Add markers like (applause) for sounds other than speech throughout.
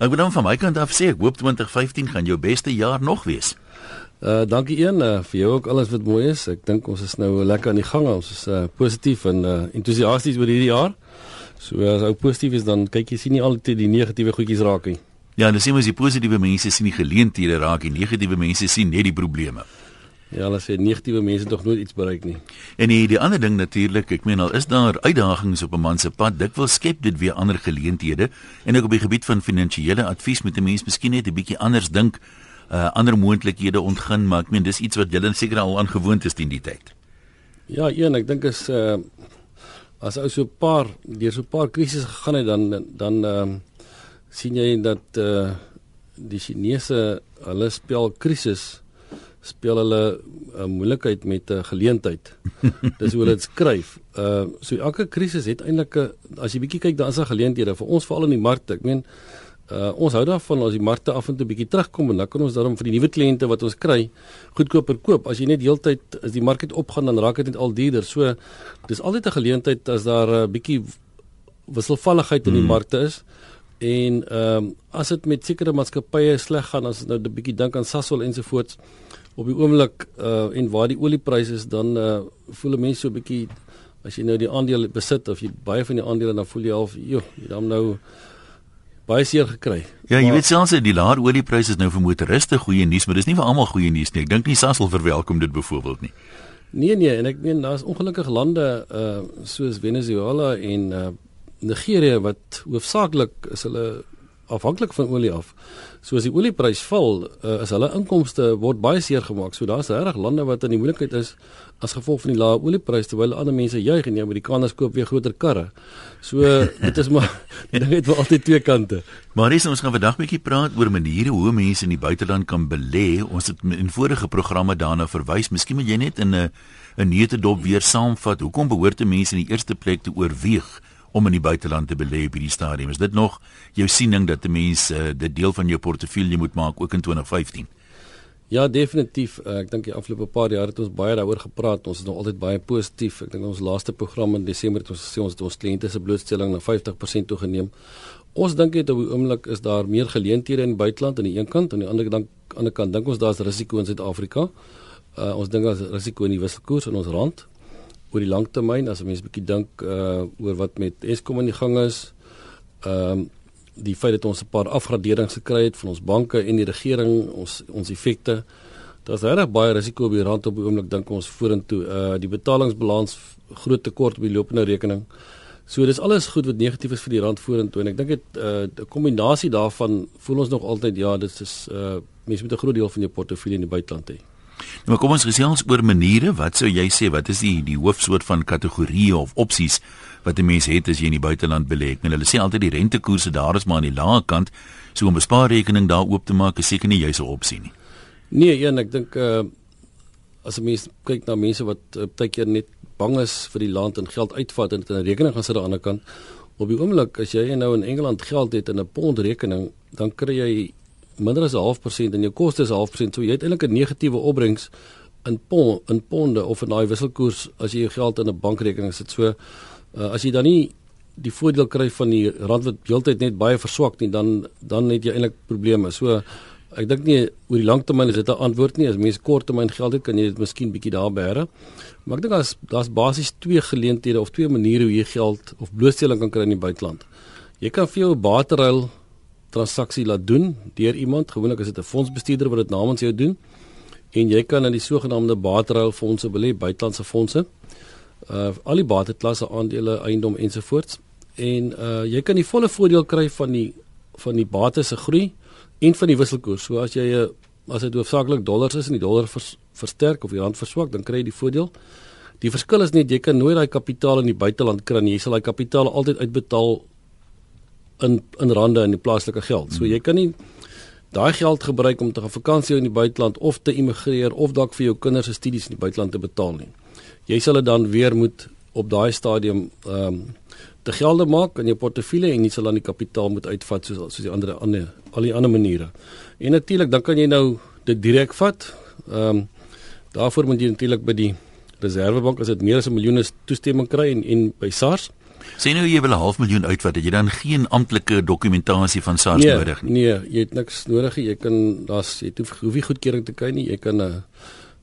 Ek wil dan van my kant af sê ek hoop 2015 gaan jou beste jaar nog wees. Uh dankie een uh, vir jou ook alles wat mooi is. Ek dink ons is nou lekker aan die gang. Ons is uh positief en uh entoesiasties oor hierdie jaar. So as ou positief is dan kyk jy sien nie altyd die negatiewe goedjies raak nie. Ja, dan sien ons die positiewe mense sien die geleenthede raak, die negatiewe mense sien net die probleme. Ja, hulle sê negatiewe mense tog nooit iets bereik nie. En die, die ander ding natuurlik, ek meen al is daar uitdagings op 'n man se pad, dit wil skep dit weer ander geleenthede en ook op die gebied van finansiële advies moet 'n mens miskien net 'n bietjie anders dink, uh ander moontlikhede ontgin, maar ek meen dis iets wat julle seker al aangewoond is teen die tyd. Ja, een, ek dink is uh as ou so 'n paar deur so 'n paar krisisse gegaan het dan dan ehm uh, sien jy dat uh die Chinese hulle spel krisis speel hulle 'n uh, moeilikheid met 'n uh, geleentheid. Dis hoe hulle dit skryf. Uh so elke krisis het eintlik 'n as jy bietjie kyk dan is daar geleenthede vir ons veral in die markte. Ek meen uh ons hou daarvan as die markte af en toe bietjie terugkom en dan kan ons daarom vir die nuwe kliënte wat ons kry goedkoper koop. As jy net heeltyd as die mark het opgaan dan raak dit net al duurder. So dis altyd 'n geleentheid as daar 'n uh, bietjie wisselvalligheid in die hmm. markte is. En ehm um, as dit met sekere maatskappye sleg gaan as ons nou 'n bietjie dink aan Sasol ensovoorts op die oomblik uh en waar die oliepryse is dan uh voel mense so 'n bietjie as jy nou die aandele besit of jy baie van die aandele dan voel jy half joh jy dan nou baie seer gekry. Ja, jy maar, weet selfs die laer oliepryse is nou vir motoriste goeie nuus, maar dis nie vir almal goeie nuus nie. Ek dink nie Sasol verwelkom dit byvoorbeeld nie. Nee nee, en ek meen daar's ongelukkige lande uh soos Venezuela en uh Nigerië wat hoofsaaklik is hulle afhanklik van olie af. So as die olieprys val, uh, is hulle inkomste word baie seer gemaak. So daar's regtig lande wat in die moeilikheid is as gevolg van die lae olieprys terwyl ander mense juig en die Amerikaners koop weer groter karre. So (laughs) dit is maar ding het wel altyd twee kante. Maar is ons gaan vandag 'n bietjie praat oor maniere hoe mense in die buiteland kan belê. Ons het in vorige programme daarna verwys. Miskien moet jy net in 'n 'n neutedop weer saamvat. Hoekom behoort mense in die eerste plek te oorweeg? Om in die buiteland te belê op hierdie stadium. Is dit nog jou siening dat 'n mens uh, dit deel van jou portefeulje moet maak ook in 2015? Ja, definitief. Uh, ek dink die afgelope paar jaar het ons baie daaroor gepraat. Ons is nog altyd baie positief. Ek dink ons laaste program in Desember het ons gesê ons het ons kliënte se blootstelling na 50% toegeneem. Ons dink dit op die oomblik is daar meer geleenthede in die buiteland aan die een kant en aan die ander kant ander kant dink ons daar's risiko in Suid-Afrika. Uh, ons dink daar's risiko in die wisselkoers in ons rand oor die langtermyn as 'n mens bietjie dink uh oor wat met Eskom aan die gang is. Ehm um, die feit dat ons 'n paar afgraderings gekry het van ons banke en die regering, ons ons effekte. Daar's reg baie risiko op die rand op die oomblik dink ons vorentoe. Uh die betalingsbalans groot tekort op die lopende rekening. So dis alles goed wat negatief is vir die rand vorentoe en ek dink dit uh 'n kombinasie daarvan voel ons nog altyd ja, dit is uh mense met 'n groot deel van jou portefeulje in die buiteland hê. Nou kom ons gesels oor maniere. Wat sou jy sê wat is die die hoofsoort van kategorieë of opsies wat 'n mens het as jy in die buiteland belê? Meen hulle sê altyd die rentekoerse daar is maar aan die lae kant. So om 'n spaarrekening daar oop te maak is seker nie jy se opsie nie. Nee, een, ek dink uh as 'n mens kyk na mense wat uh, baie keer net bang is vir die land en geld uitvat en dit in 'n rekening gaan sit aan die ander kant. Op die oomblik as jy nou in Engeland geld het in 'n pond rekening, dan kry jy minder as 'n half persent en jou koste is 'n half persent, so jy het eintlik 'n negatiewe opbrengs in pond, in ponde of in daai wisselkoers as jy jou geld in 'n bankrekening sit. So uh, as jy dan nie die voordeel kry van die rand wat heeltyd net baie verswak nie, dan dan het jy eintlik probleme. So ek dink nie oor die langtermyn is dit 'n antwoord nie. As mense korttermyn geld het, kan jy dit miskien bietjie daar bære. Maar ek dink daar's daar's basies twee geleenthede of twee maniere hoe jy geld of blootstelling kan kry in die buiteland. Jy kan vir jou 'n bateruil transaksie laat doen deur iemand, gewoonlik is dit 'n fondsbestuurder wat dit namens jou doen. En jy kan in die sogenaamde bateruil fondse belê, buitelandse fondse. Uh al die bateklasse aandele, eiendom ensovoorts. En uh jy kan die volle voordeel kry van die van die bates se groei en van die wisselkoers. So as jy 'n uh, as dit hoofsaaklik dollars is en die dollar vers, versterk of die rand verswak, dan kry jy die voordeel. Die verskil is net jy kan nooit daai kapitaal in die buiteland kry nie. Jy sal daai kapitaal altyd uitbetaal in in rande in die plaaslike geld. So jy kan nie daai geld gebruik om te gaan vakansie in die buiteland of te immigreer of dalk vir jou kinders se studies in die buiteland te betaal nie. Jy sal dit dan weer moet op daai stadium ehm um, te gelde maak in jou portefeulje en jy sal dan die kapitaal moet uitvat soos soos die ander ander al die ander maniere. En natuurlik dan kan jy nou dit direk vat. Ehm um, daarvoor moet jy natuurlik by die Reservebank as dit meer as 'n miljoen is toestemming kry en en by SARS Sê nou jy wil 'n half miljoen uitvat, het jy dan geen amptelike dokumentasie van SARS nee, nodig nie? Nee, jy het niks nodig. Jy kan daar's jy hoef, hoef nie goedkeuring te kry nie. Jy kan 'n uh,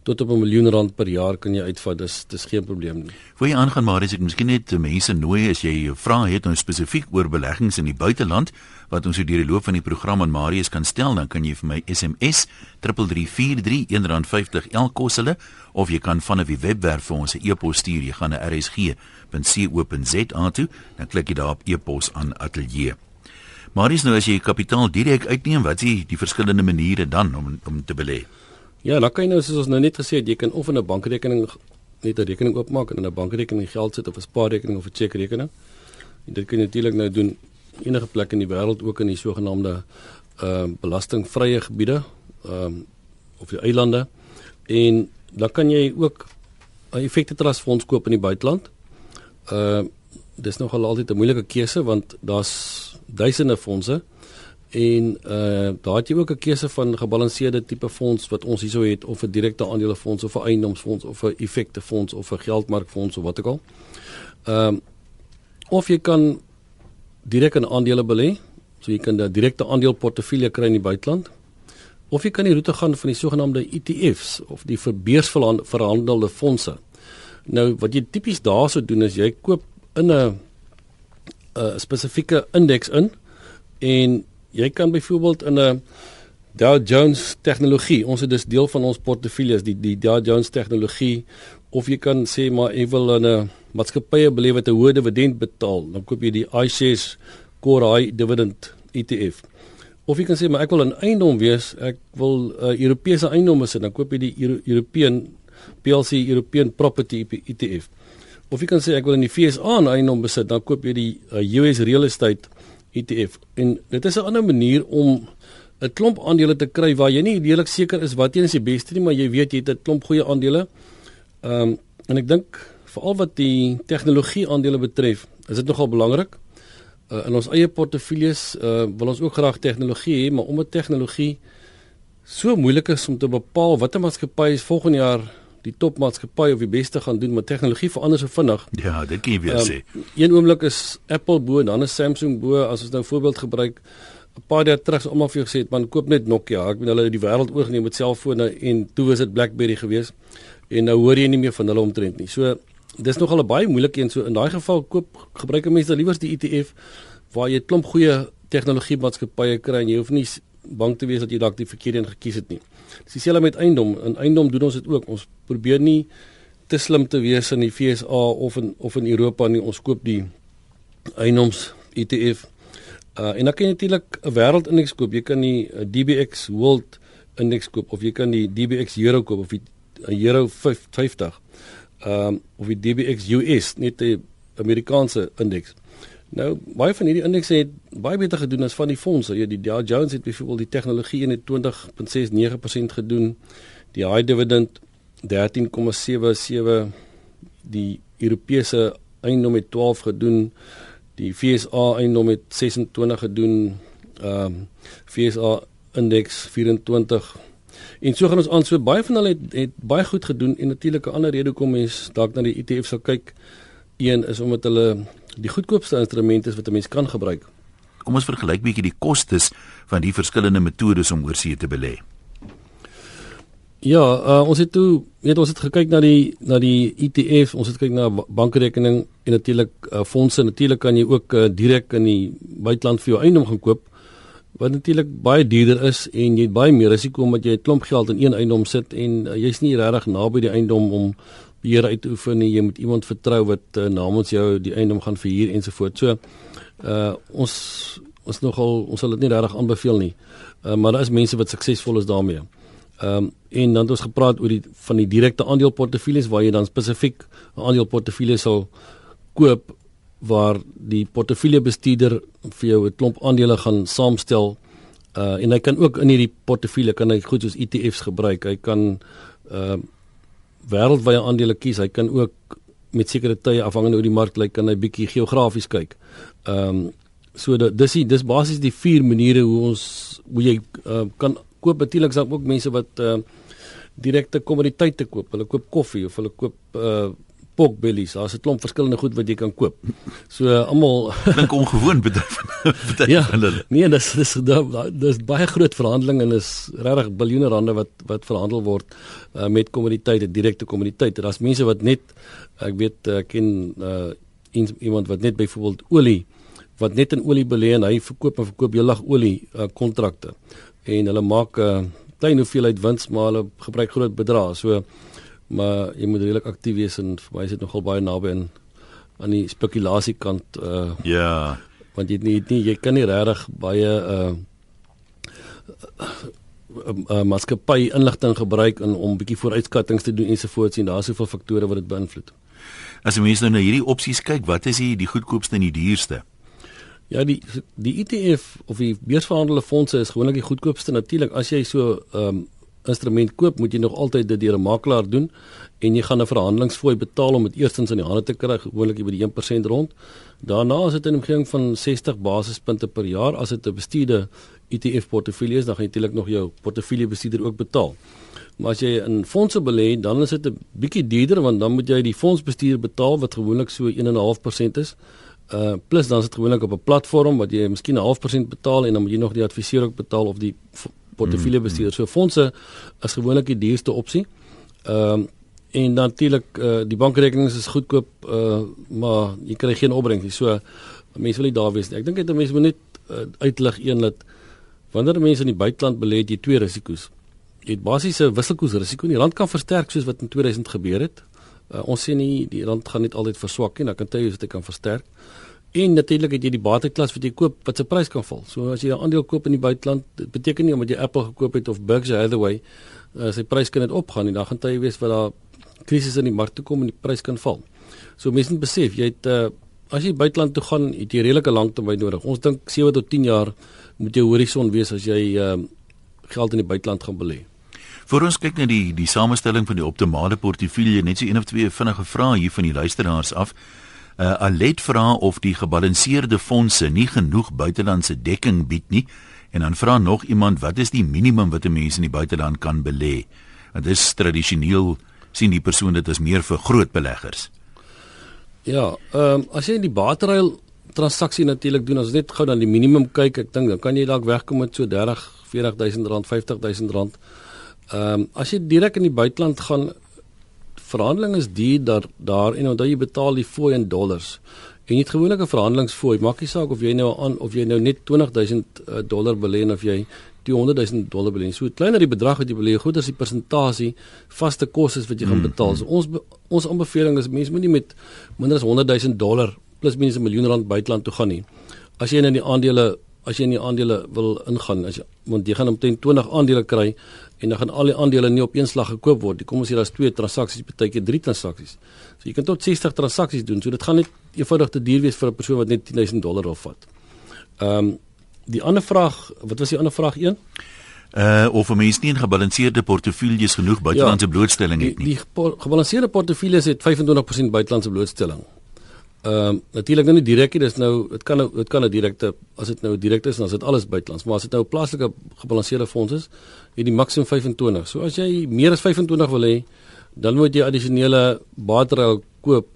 tot op 'n miljoen rand per jaar kan jy uitvat. Dis dis geen probleem nie. Voor jy aangaan maar as ek miskien net mense nooi as jy vra het nou spesifiek oor beleggings in die buiteland wat ons so deur die loop van die program aan Marius kan stel, dan kan jy vir my SMS 3343 R1.50 elk kos hulle of jy kan vanaf die webwerf vir ons 'n e-pos stuur. Jy gaan na rsg.co.za toe, dan klik jy daar op e-pos aan ateljee. Marius nou as jy kapitaal direk uitneem, wat is die, die verskillende maniere dan om om te belê? Ja, dan kan jy nou soos ons nou net gesê het, jy kan of in 'n bankrekening net 'n rekening oopmaak en in 'n bankrekening geld sit of 'n spaarrekening of 'n chequerekening. En dit kan jy natuurlik nou doen enige plek in die wêreld ook in die sogenaamde ehm uh, belastingvrye gebiede ehm um, of die eilande. En dan kan jy ook 'n effekte trust fonds koop in die buiteland. Ehm uh, dis nogal altyd 'n moeilike keuse want daar's duisende fondse en uh daar het jy ook 'n keuse van gebalanseerde tipe fonds wat ons hierso het of 'n direkte aandelefonds of 'n eiendomsfonds of 'n effekte fonds of 'n geldmarkfonds of wat ook al. Ehm um, of jy kan direk in aandele belê, so jy kan 'n direkte aandeleportefeulje kry in die buiteland. Of jy kan die roete gaan van die sogenaamde ETF's of die verbeursverhandelde fondse. Nou wat jy tipies daarso doen is jy koop in 'n 'n spesifieke indeks in en jy kan byvoorbeeld in 'n Dow Jones tegnologie, ons het dus deel van ons portefeuilles die die Dow Jones tegnologie of jy kan sê maar ek wil in 'n maatskappye belê wat 'n hoë dividend betaal, dan koop jy die iShares Core High Dividend ETF. Of jy kan sê maar ek wil 'n eiendom wees, ek wil 'n uh, Europese eiendom hê, dan koop jy die Euro European PLC European Property ETF. Of jy kan sê ek wil in die FSA 'n eiendom besit, dan koop jy die uh, US Real Estate ETF. En dit is 'n ander manier om 'n klomp aandele te kry waar jy nie redelik seker is wat een is die beste nie, maar jy weet jy het 'n klomp goeie aandele. Ehm um, en ek dink veral wat die tegnologie aandele betref, is dit nogal belangrik. Uh, in ons eie portefeuilles uh, wil ons ook graag tegnologie hê, maar omdat tegnologie so moeilik is om te bepaal watter maatskappy is volgende jaar die topmaatskappy of die beste gaan doen, maar tegnologie verander so vinnig. Ja, dit kan jy weer um, sê. Een oomblik is Apple bo en dan is Samsung bo, as ons nou voorbeeld gebruik. 'n Paar dae terug is almal vir jou gesê, "Man, koop net Nokia." Ek bedoel hulle het die wêreld oorgeneem met selfone en toe was dit BlackBerry geweest. En nou hoor jy nie meer van hulle omtrent nie. So dis nogal 'n baie moeilike een. So in daai geval koop gebruik mense liewer die ETF waar jy klomp goeie tegnologie maatskappye kry en jy hoef nie bang te wees dat jy dalk die verkeerde een gekies het nie. Dis dieselfde met eiendom. In eiendom doen ons dit ook. Ons probeer nie te slim te wees in die FSA of in of in Europa nie. Ons koop die eiendoms ETF. Uh en dan kan jy natuurlik 'n wêreldindeks koop. Jy kan die uh, DBX World indeks koop of jy kan die DBX Euro koop of die uh, Euro 50. Um of die DBX US, net 'n Amerikaanse indeks. Nou baie van hierdie indekse het baie beter gedoen as van die fondse. Ja, die Dow Jones het byvoorbeeld die tegnologie in 20.69% gedoen. Die high dividend 13.77 die Europese eiendom het 12 gedoen. Die FSA eiendom het 26 gedoen. Ehm um, FSA indeks 24 En so gaan ons aan so baie van hulle het, het baie goed gedoen en natuurlik 'n ander rede hoekom mense dalk na die ETF sal kyk. Een is omdat hulle die goedkoopste instrument is wat 'n mens kan gebruik. Kom ons vergelyk bietjie die kostes van die verskillende metodes om oorsee te belê. Ja, uh, ons het toe, weet ons het gekyk na die na die ETF, ons het gekyk na bankrekening en natuurlik uh, fondse. Natuurlik kan jy ook uh, direk in die buiteland vir jou eiendom gaan koop wat natuurlik baie duurder is en jy het baie meer risiko omdat jy 'n klomp geld in een eiendom sit en uh, jy's nie regtig naby die eiendom om beheer uit te oefen nie. Jy moet iemand vertrou wat uh, namens jou die eiendom gaan verhuur ensovoorts. So uh ons ons nogal ons sal dit nie regtig aanbeveel nie. Uh maar daar is mense wat suksesvol is daarmee. Ehm um, en dan het ons gepraat oor die van die direkte aandeleportefeuilles waar jy dan spesifiek 'n aandeleportefeulje sal koop waar die portefeuljebestuurder vir jou 'n klomp aandele gaan saamstel. Uh en hy kan ook in hierdie portefeulje kan hy goed soos ETF's gebruik. Hy kan uh wêreldwye aandele kies. Hy kan ook met sekere tye afhangende hoe die mark lyk, kan hy bietjie geografies kyk. Ehm um, so dat dis die dis basies die vier maniere hoe ons hoe jy uh, kan koop natuurlik dan ook mense wat uh, direkte kommoditeite koop. Hulle koop koffie of hulle koop uh pork bellies. Daar's 'n klomp verskillende goed wat jy kan koop. So uh, almal (laughs) klink ongewoon bedryf. (laughs) ja, nee, dis dis dis baie groot verhandeling en is regtig biljoene rande wat wat verhandel word uh, met kommoditeite, direkte kommoditeite. Daar's mense wat net ek weet ek ken uh, iemand wat net byvoorbeeld olie wat net in olie belê en hy verkoop en verkoop heeldag olie kontrakte. Uh, en hulle maak 'n uh, klein hoeveelheid wins maar hulle gebruik groot bedrae. So maar jy moet redelik aktief wees en vir my is dit nogal baie naby aan aan die spekulasie kant uh ja want jy nie, nie jy kan nie regtig baie uh, uh, uh maatskappy inligting gebruik in, om bietjie vooruitskattinge te doen ensovoorts en daar's soveel faktore wat dit beïnvloed. As jy mens nou na hierdie opsies kyk, wat is die die goedkoopste en die duurste? Ja, die die ETF of die beursverhandelde fondse is gewoonlik die goedkoopste natuurlik as jy so ehm um, instrument koop, moet jy nog altyd dit deur 'n makelaar doen en jy gaan 'n verhandelingsfooi betaal om dit eerstens in die hande te kry, gewoonlik by die 1% rond. Daarna is dit in omgewing van 60 basispunte per jaar as dit 'n bestuurde ETF portefeulje is, dan gaan jy natuurlik nog jou portefeuljebestuurder ook betaal. Maar as jy in fondse belê, dan is dit 'n bietjie duurder want dan moet jy die fondsbestuurder betaal wat gewoonlik so 1.5% is. Uh plus dan is dit gewoonlik op 'n platform wat jy miskien 'n half persent betaal en dan moet jy nog die adviseur ook betaal of die portefeuljebestuur. So fondse is gewoonlik die duurste opsie. Ehm um, en natuurlik uh, die bankrekenings is goedkoop uh, maar jy kry geen opbrengs nie. So mense wil nie daar wees nie. Ek dink dit mense moet net uh, uitlig een dat wanneer mense in die buiteland belê, jy twee risiko's. Jy het basiese wisselkoersrisiko. Die rand kan versterk soos wat in 2000 gebeur het. Uh, ons sê nie die rand gaan net altyd verswak nie, dan kan jy dit kan versterk. En natuurlik het jy die bateklas wat jy koop wat se prys kan val. So as jy 'n aandeel koop in die buiteland, dit beteken nie omdat jy Apple gekoop het of Berkshire Hathaway, uh, sy prys kan net opgaan nie. Dan gaan jy weet wat daar krisis in die mark toe kom en die prys kan val. So mense moet besef, jy het uh, as jy buiteland toe gaan, het jy redelike lanktermyn nodig. Ons dink 7 tot 10 jaar moet jou horison wees as jy uh, geld in die buiteland gaan belê. Vir ons kyk net die die samestelling van die optimale portefeulje, net so een of twee vinnige vrae hier van die luisteraars af. Uh, Alet vra of die gebalanseerde fondse nie genoeg buitelandse dekking bied nie en dan vra nog iemand wat is die minimum wat 'n mens in die buiteland kan belê? Want dit is tradisioneel sien die persoon dit as meer vir groot beleggers. Ja, ehm um, as jy in die bateruil transaksie natuurlik doen as net gou dan die minimum kyk, ek dink dan kan jy dalk wegkom met so 30, 40000 rand, 50000 rand. Ehm um, as jy direk in die buiteland gaan verhandeling is duur daar daar en onthou jy betaal die fooi in dollars. En jy het gewoonlik 'n verhandelingsfooi. Maak nie saak of jy nou aan of jy nou net 20000 uh, dollar belê of jy 200000 dollar belê. So kleiner die bedrag wat jy belê, groter is die persentasie vaste kostes wat jy gaan mm, betaal. So mm. ons ons aanbeveling is mense moenie met minder as 100000 dollar plus minus 'n miljoen rand buiteland toe gaan nie. As jy in die aandele as jy in die aandele wil ingaan, as jy want jy gaan omtrent 20 aandele kry en dan gaan al die aandele nie op een slag gekoop word. Kom ons sê daar's twee transaksies, baie keer drie transaksies. So jy kan tot 60 transaksies doen. So dit gaan net eenvoudig te duur wees vir 'n persoon wat net 10000 dollar wil vat. Ehm um, die ander vraag, wat was die ander vraag 1? Uh of 'n mens nie 'n gebalanseerde portefeuilles genoeg buitelandse ja, blootstelling het nie. Die, die gebalanseerde portefeuilles het 25% buitelandse blootstelling. Ehm um, natuurlik nou nie direk nie, dis nou dit kan nou dit kan 'n direkte as dit nou direk is dan is dit alles buitelands, maar as dit nou 'n plaaslike gebalanseerde fonds is, het die maksimum 25. So as jy meer as 25 wil hê, dan moet jy addisionele batery koop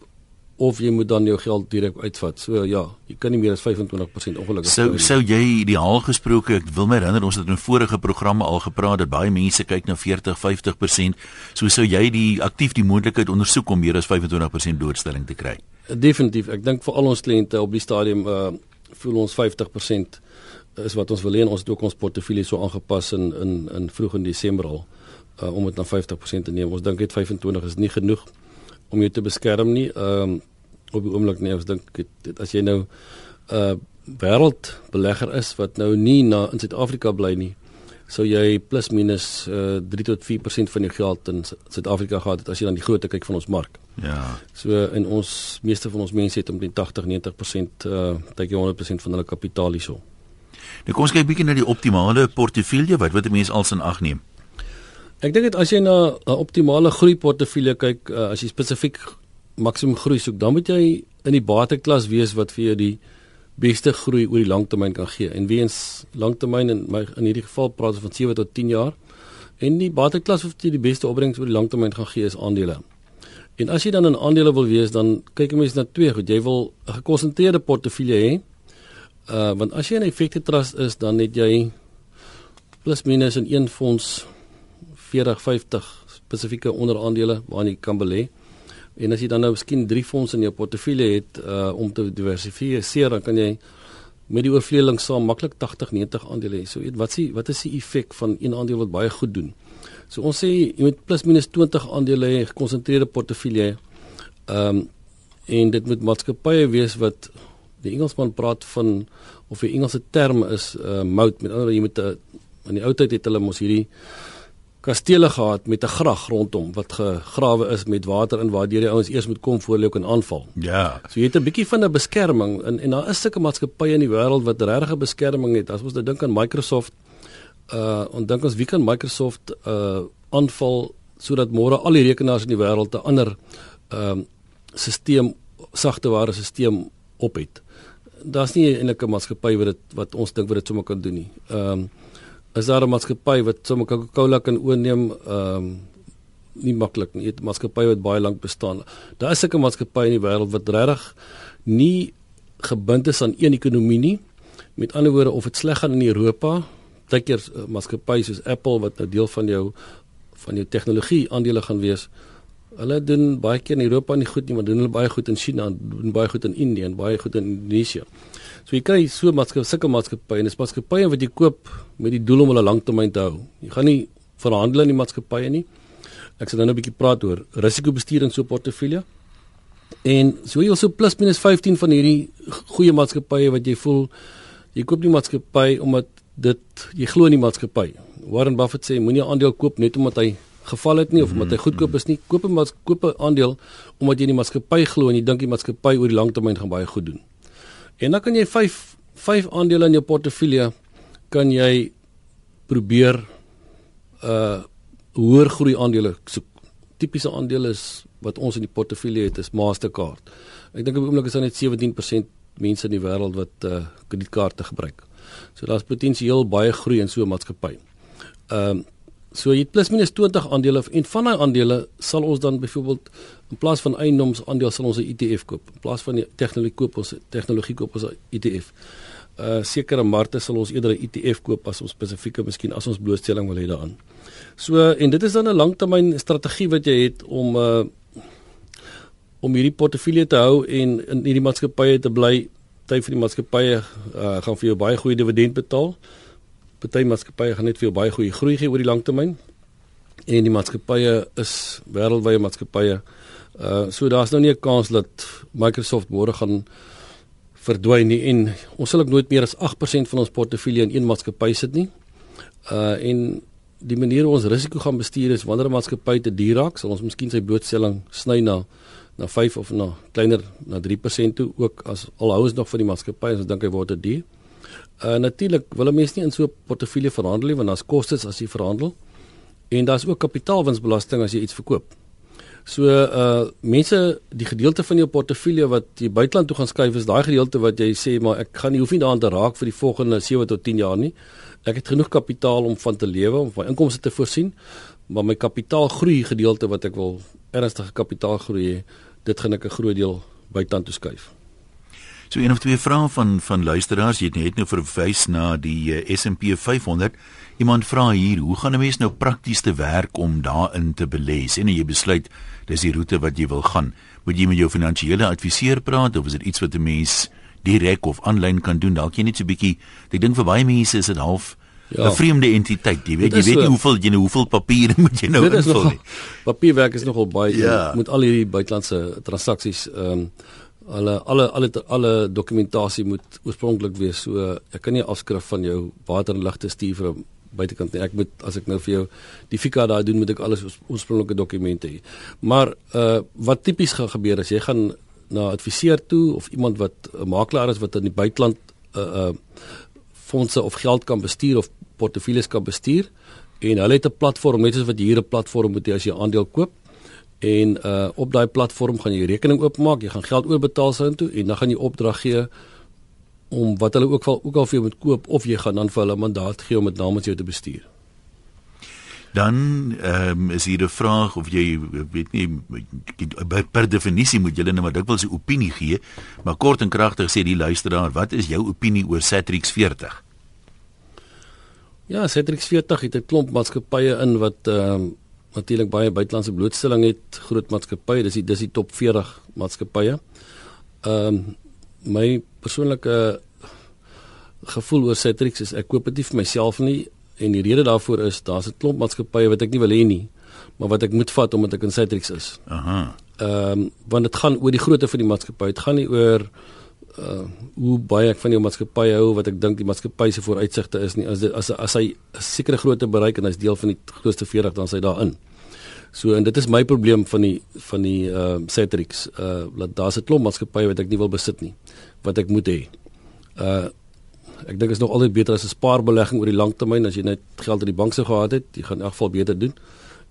of jy moet dan jou geld direk uitvat. So ja, jy kan nie meer as 25% ongelukkig. Sou sou jy ideaal gesproke, ek wil my herinner ons het in vorige programme al gepraat dat baie mense kyk na 40, 50%. So sou jy die aktief die moontlikheid ondersoek om meer as 25% doodstelling te kry. Definitief. Ek dink vir al ons kliënte op die stadium uh voel ons 50% is wat ons wil hê ons het ook ons portefeulje so aangepas in in in vroeg in Desember al uh, om dit na 50% te neem. Ons dink dit 25 is nie genoeg om jou te beskerm nie. Ehm um, op die oomblik nie. Ek dink dit as jy nou 'n uh, wêreldbelegger is wat nou nie na in Suid-Afrika bly nie, sou jy plus minus uh, 3 tot 4% van jou geld in Suid-Afrika gehad het as jy dan die grootte kyk van ons mark. Ja. So in ons meeste van ons mense het omtrent 80, 90% uh tydjie 100% van hulle kapitaal hierso. Nou kom ons kyk bietjie na die optimale portefeulje wat wat 'n mens als in ag neem. Ek dink dit as jy na 'n optimale groei portefeulje kyk, uh, as jy spesifiek maksimum groei soek, dan moet jy in die bateklas wees wat vir jou die beste groei oor die langtermyn kan gee. En weens langtermyn in my in hierdie geval praat ons van 7 tot 10 jaar. En die bateklas wat jy die beste opbrengs oor die langtermyn gaan gee is aandele. En as jy dan in aandele wil wees, dan kyk 'n mens na twee goed. Jy wil 'n gekonsentreerde portefeulje hê. Uh want as jy 'n effekte trust is, dan het jy plus minus in een fonds 40, 50 spesifieke onderaandele waarin jy kan belê. En as jy dan nou miskien 3 fondse in jou portefeulje het uh om te diversifiseer, dan kan jy met die oorvleeling saam maklik 80, 90 aandele hê. So weet wat s'ie wat is die effek van een aandeel wat baie goed doen? So ons sê jy moet plus minus 20 aandele hê, gekonsentreerde portefeulje. Ehm um, en dit moet maatskappye wees wat die Engelsman praat van of die Engelse term is uh moat met ander jy moet 'n in die ou tyd het hulle mos hierdie kastele gehad met 'n grag rondom wat gegrawe is met water in waar die ouens eers moet kom voor hulle kan aanval. Ja. So jy het 'n bietjie van 'n beskerming en en daar is sulke maatskappye in die wêreld wat regtig 'n beskerming het. As ons nou dink aan Microsoft uh en dink ons wie kan Microsoft uh aanval sodat môre al die rekenaars in die wêreld 'n ander ehm uh, stelsel sagteware stelsel op het. Daar's nie eintlik 'n maatskappy wat dit wat ons dink wat dit sommer kan doen nie. Ehm um, is daar 'n maatskappy wat sommer Coca-Cola kan oorneem ehm um, nie maklik nie. 'n Maatskappy wat baie lank bestaan. Daar is sulke maatskappye in die wêreld wat regtig nie gebind is aan een ekonomie nie. Met ander woorde of dit sleg gaan in Europa, baie keer uh, maatskappye soos Apple wat nou deel van jou van jou tegnologie aandele gaan wees. Hulle doen baie keer in Europa nie goed nie, maar doen hulle baie goed in China, doen baie goed in Indië en baie goed in Indonesië. So jy kry so maatskappye, sulke maatskappye en dis maatskappye wat jy koop met die doel om hulle lanktermyn te hou. Jy gaan nie verhandel in die maatskappye nie. Ek sal nou 'n bietjie praat oor risikobestuur in so 'n portefeulje. En so jy also plus minus 15 van hierdie goeie maatskappye wat jy voel jy koop nie maatskappy omdat dit jy glo in die maatskappy. Warren Buffett sê moenie 'n aandeel koop net omdat hy geval het nie of omdat hy goedkoop is nie. Koop 'n koop 'n aandeel omdat jy in die maatskappy glo en jy dink die maatskappy oor die lang termyn gaan baie goed doen. En dan kan jy 5 5 aandele in jou portefeulje kan jy probeer uh hoër groei aandele soek. Tipiese aandele is wat ons in die portefeulje het is Mastercard. Ek dink op die oomblik is daar net 17% mense in die wêreld wat uh kredietkaarte gebruik. So daar's potensieel baie groei in so 'n maatskappy. Ehm uh, So jy plus minus 20 aandele en van daai aandele sal ons dan byvoorbeeld in plaas van eiendoms aandele sal ons 'n ETF koop. In plaas van die tegnologie koop ons tegnologie koop ons 'n ETF. Uh sekere markte sal ons eerder 'n ETF koop as ons spesifieke miskien as ons blootstelling wil hê daaraan. So en dit is dan 'n langtermyn strategie wat jy het om uh om hierdie portefeulje te hou en in hierdie maatskappye te bly. Party van die maatskappye uh gaan vir jou baie goeie dividend betaal party maatskappye gaan net vir jou baie goeie groei gee oor die lang termyn. En die maatskappye is wêreldwye maatskappye. Uh so daar's nou nie 'n kans dat Microsoft môre gaan verdwyn nie en ons sal ook nooit meer as 8% van ons portefeulje in een maatskappy sit nie. Uh en die manier hoe ons risiko gaan bestuur is wanneer 'n maatskappy te duur raak, sal ons miskien sy blootstelling sny na na 5 of na kleiner na 3% toe ook as al hou ons nog van die maatskappy, ons dink hy word te duur. Uh natuurlik wil 'n mens nie in so 'n portefeulje verhandel nie want daar's kostes as jy verhandel en daar's ook kapitaalwinsbelasting as jy iets verkoop. So uh mense die gedeelte van jou portefeulje wat jy buiteland toe gaan skuif is daai gedeelte wat jy sê maar ek gaan nie hoef nie daaraan te raak vir die volgende 7 tot 10 jaar nie. Ek het genoeg kapitaal om van te lewe om my inkomste te voorsien, maar my kapitaalgroei gedeelte wat ek wil ernstige kapitaalgroei, dit gaan ek 'n groot deel buiteland toe skuif. So een of twee vrae van van luisteraars, jy het net nou verwys na die uh, S&P 500. Iemand vra hier, hoe gaan 'n mens nou prakties te werk om daarin te belê? En jy besluit dis die roete wat jy wil gaan. Moet jy met jou finansiële adviseur praat of is dit iets wat 'n mens direk of aanlyn kan doen? Dalk jy net so 'n bietjie. Ek dink vir baie mense is dit half 'n ja. vreemde entiteit. Jy weet, jy weet nie hoeveel jy nou hoeveel papiere (laughs) moet jy nou invul nie. Papierwerk is nogal baie. Ja. Moet al hierdie buitelandse transaksies ehm um, alle alle alle alle dokumentasie moet oorspronklik wees. So ek kan nie afskrif van jou water en ligte stuur vir 'n buitekant nie. Ek moet as ek nou vir jou die fika daar doen, moet ek alles oorspronklike dokumente hê. Maar uh wat tipies gaan gebeur as jy gaan na 'n adviseur toe of iemand wat 'n makelaar is wat in die buiteland uh uh fondse of geld kan bestuur of portefeuilles kan bestuur en hulle het 'n platform net soos wat jy hier 'n platform moet hê as jy aandeel koop en uh op daai platform gaan jy rekening oopmaak, jy gaan geld oorbetaal sy intoe en dan gaan jy opdrag gee om wat hulle ook al ook al vir jou moet koop of jy gaan dan vir hulle mandaat gee om dit namens jou te bestuur. Dan ehm um, is hier 'n vraag of jy weet nie per, definisie moet jy net maar dikwels 'n opinie gee, maar kort en kragtig sê die luisteraar, wat is jou opinie oor Satrix 40? Ja, Satrix 40 het 'n klomp maatskappye in wat ehm um, natuurlik baie buitelandse blootstelling het, groot maatskappye, dis die dis die top 40 maatskappye. Ehm um, my persoonlike gevoel oor Citrix is ek koop dit nie vir myself nie en die rede daarvoor is daar's 'n klomp maatskappye wat ek nie wil hê nie, maar wat ek moet vat omdat ek in Citrix is. Aha. Ehm um, want dit gaan oor die grootte van die maatskappy. Dit gaan nie oor uh hoe baie ek van die maatskappy hou wat ek dink die maatskappy se vooruitsigte is nie. As dit, as as hy 'n sekere grootte bereik en hy's deel van die grootste 40 dan is hy daarin. So en dit is my probleem van die van die ehm uh, Citrix. Uh dat daar's 'n klomp maatskappye wat ek nie wil besit nie wat ek moet hê. Uh ek dink is nog altyd beter as 'n spaarbelegging oor die lang termyn as jy net geld in die bank sou gehad het, jy gaan in elk geval beter doen.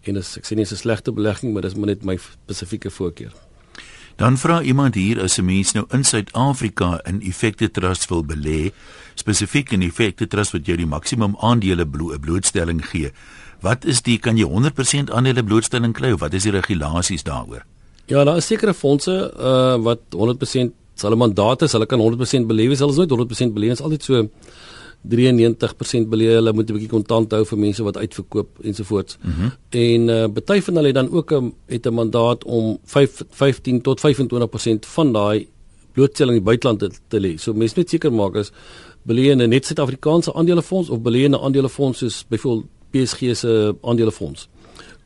En dis ek sê nie 'n slegte belegging, maar dis maar net my spesifieke voorkeur. Dan vra iemand hier as 'n mens nou in Suid-Afrika in Effekte Trust wil belê, spesifiek in Effekte Trust wat jou die maksimum aandele blo blootstelling gee. Wat is die kan jy 100% aandele blootstelling kry of wat is die regulasies daaroor? Ja, daar is sekere fondse uh wat 100% hulle mandaat is, hulle kan 100% beleef, hulle is nooit 100% beleef, is altyd so 93% beleef, hulle moet 'n bietjie kontant hou vir mense wat uitverkoop ensovoorts. Mm -hmm. En uh baie van hulle het dan ook 'n het 'n mandaat om 5 15 tot 25% van daai blootstelling in die buiteland te, te lê. So mense moet seker maak as beleef in 'n net Suid-Afrikaanse aandelefonds of beleef in 'n aandelefonds soos byvoorbeeld PSG se aandelefonds.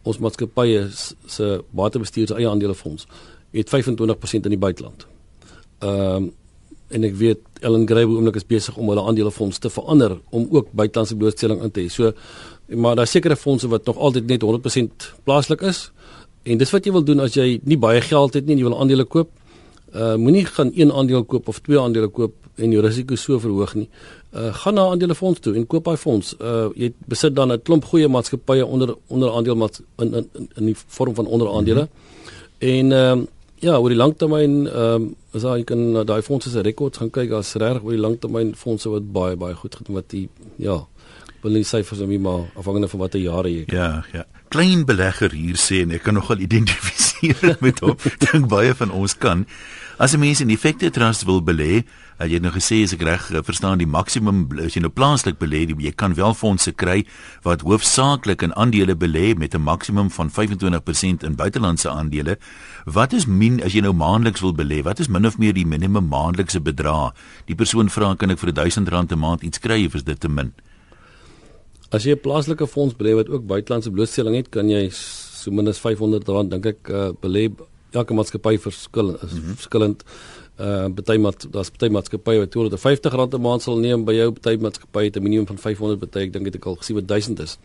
Ons maatskappye se batebestuur se eie aandelefonds het 25% in die buiteland. Ehm um, en ek weet Ellen Gray oomblik is besig om hulle aandelefonds te verander om ook buitelandse blootstelling in te hê. So maar daar sekerre fondse wat nog altyd net 100% plaaslik is. En dis wat jy wil doen as jy nie baie geld het nie en jy wil aandele koop. Uh moenie gaan een aandeel koop of twee aandele koop en jou risiko so verhoog nie. Uh gaan na aandelefonds toe en koop daai fonds. Uh jy besit dan 'n klomp goeie maatskappye onder onder aandeel in in in die vorm van onderaandele. Mm -hmm. En ehm uh, Ja, oor die langtermyn ehm um, as jy kan na daai fondse se rekords gaan kyk, as reg oor die langtermyn fondse wat baie baie goed gedoen wat die ja, wil nie syfers om maar afhangende van watter jare jy kan. Ja, ja. Klein belegger hier sê en ek kan nogal identifiseer met hom. Dink baie van ons kan. As 'n mens in effekte trust wil belê, uh, jy het nou gesê as ek reg uh, verstaan die maksimum as jy nou plaaslik belê, jy kan wel fondse kry wat hoofsaaklik in aandele belê met 'n maksimum van 25% in buitelandse aandele. Wat is min as jy nou maandeliks wil belê? Wat is min of meer die minimum maandelikse bedrag? Die persoon vra kan ek vir R1000 'n maand iets kry of is dit te min? As jy 'n plaaslike fonds belê wat ook buitelandse blootstelling het, kan jy so minstens R500 dink ek uh, belê elke maatskappy verskil is mm -hmm. verskillend. Uh party maat daar's party maatskappye wat R250 'n maand sal neem by jou party maatskappy het 'n minimum van 500 party ek dink dit ek al gesien wat 1000 is.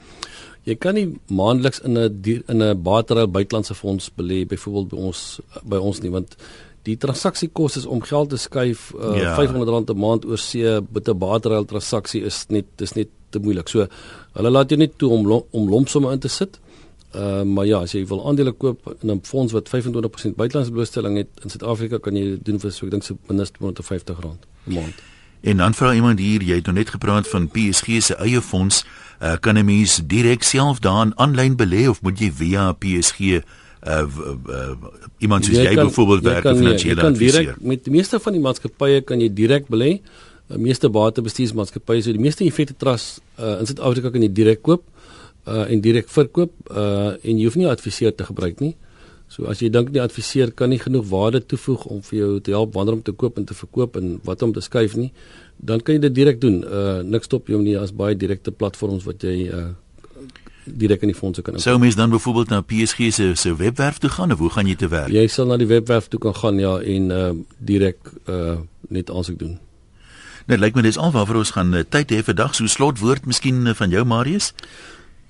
Jy kan nie maandeliks in 'n in 'n batery buitelandse fonds belê byvoorbeeld by ons by ons nie want die transaksiekoste om geld te skuif uh, ja. R500 'n maand oor see met 'n batery transaksie is net dis net te moeilik. So hulle laat jou net toe om om lompsomme in te sit. Uh, maar ja, as jy wil aandele koop in 'n fonds wat 25% buitelandse blootstelling het in Suid-Afrika, kan jy dit doen vir so ek dink so minstens R250 'n maand. En dan vra iemand hier, jy het nou net gepraat van PSG se eie fonds, uh, kan 'n mens direk self daarin aanlyn belê of moet jy via PSG uh, uh, uh iemand soos jy, jy kan, byvoorbeeld werk of finansiële adviseur? Met die meeste van die maatskappye kan jy direk belê. Uh, meeste batebestuursmaatskappye, so die meeste effekte trust uh, in Suid-Afrika kan jy direk koop uh en direk verkoop uh en jy hoef nie adviseur te gebruik nie. So as jy dink die adviseur kan nie genoeg waarde toevoeg om vir jou te help wanneer om te koop en te verkoop en wat om te skuif nie, dan kan jy dit direk doen. Uh niks stop jou nie as baie direkte platforms wat jy uh direk in die fondse kan. Sou mens dan byvoorbeeld na PSG se se webwerf toe gaan of hoe gaan jy te werk? Jy sal na die webwerf toe kan gaan ja en uh direk uh net aansoek doen. Net lyk my dis alwaar vir ons gaan uh, tyd hê vir dag so slotwoord miskien uh, van jou Marius.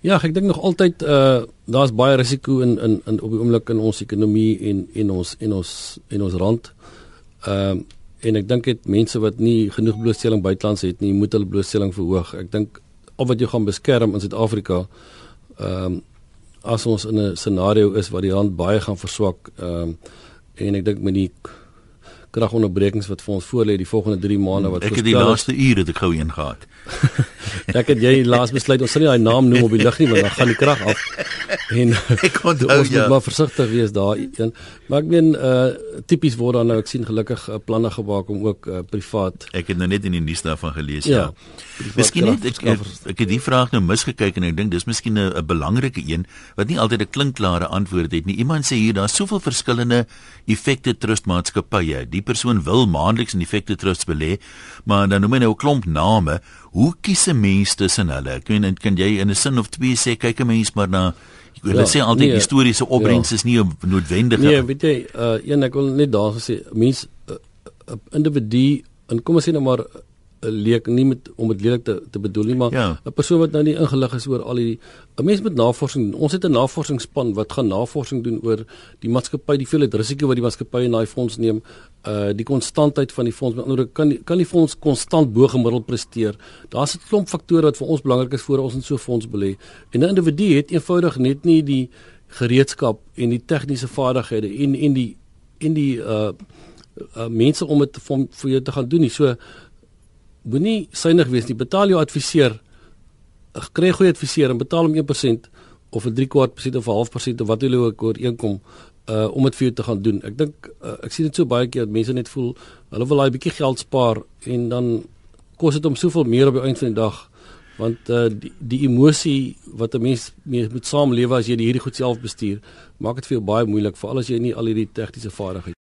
Ja, ek dink nog altyd uh daar's baie risiko in in in op die oomblik in ons ekonomie en en ons en ons en ons rand. Ehm uh, en ek dink dit mense wat nie genoeg blootstelling buitelands het nie, moet hulle blootstelling verhoog. Ek dink of wat jy gaan beskerm in Suid-Afrika ehm um, as ons in 'n scenario is waar die rand baie gaan verswak ehm um, en ek dink met die kragonderbrekings wat vir ons voorlê die volgende 3 maande wat Ek het die laaste ure dit gou een gehad. (laughs) ek het jy laas besluit ons sal nie daai naam noem op die lig nie want dan gaan die krag af. En (laughs) ek kon ons moet ja. maar versigtig wees daar. En, maar ek meen uh tipies word dan nou ek sien gelukkig uh, planne gemaak om ook uh, privaat. Ek het nou net in die nuus daarvan gelees ja. ja. Miskien net ek, ek, ek het die vraag nou misgekyk en ek dink dis miskien 'n belangrike een wat nie altyd 'n klinkklare antwoord het nie. Iemand sê hier daar's soveel verskillende effekte trustmaatskappye. Die persoon wil maandeliks in effekte trust belê, maar dan noem hy nou 'n klomp name. Hoe kies 'n mens tussen hulle? Ek weet kan jy in 'n sin of twee sê kyk 'n mens maar na Hulle ja, sê altyd nee, historiese opbrengs ja. is nie noodwendig. Nee, weet jy, uh, een ek wil net daar gesê, mens 'n uh, uh, individu en kom ons sê nou maar leek nie met om dit lelik te te bedoel nie maar 'n ja. persoon wat nou nie ingelig is oor al die 'n mens met navorsing doen. Ons het 'n navorsingsspan wat gaan navorsing doen oor die maatskappy, die veelheid risiko wat die maatskappy in daai fonds neem, uh die konstantheid van die fonds. Met ander kan kan die fonds konstant bo gemiddeld presteer. Daar's 'n klomp faktore wat vir ons belangrik is voor ons in so 'n fonds belê. En 'n individu het eenvoudig net nie die gereedskap en die tegniese vaardighede en en die en die uh, uh mense om dit vir, vir jou te gaan doen nie. So moenie synig wees nie. Betaal jou adviseur. Kry goeie adviseur en betaal hom 1% of 'n 3/4% of 'n half persent of wat jy ook ooreenkom uh om dit vir jou te gaan doen. Ek dink uh, ek sien dit so baie keer dat mense net voel hulle wil daai bietjie geld spaar en dan kos dit om soveel meer op die einde van die dag want uh die, die emosie wat 'n mens mee moet saamlewe as jy hierdie goed self bestuur maak dit vir jou baie moeilik veral as jy nie al hierdie tegniese vaardighede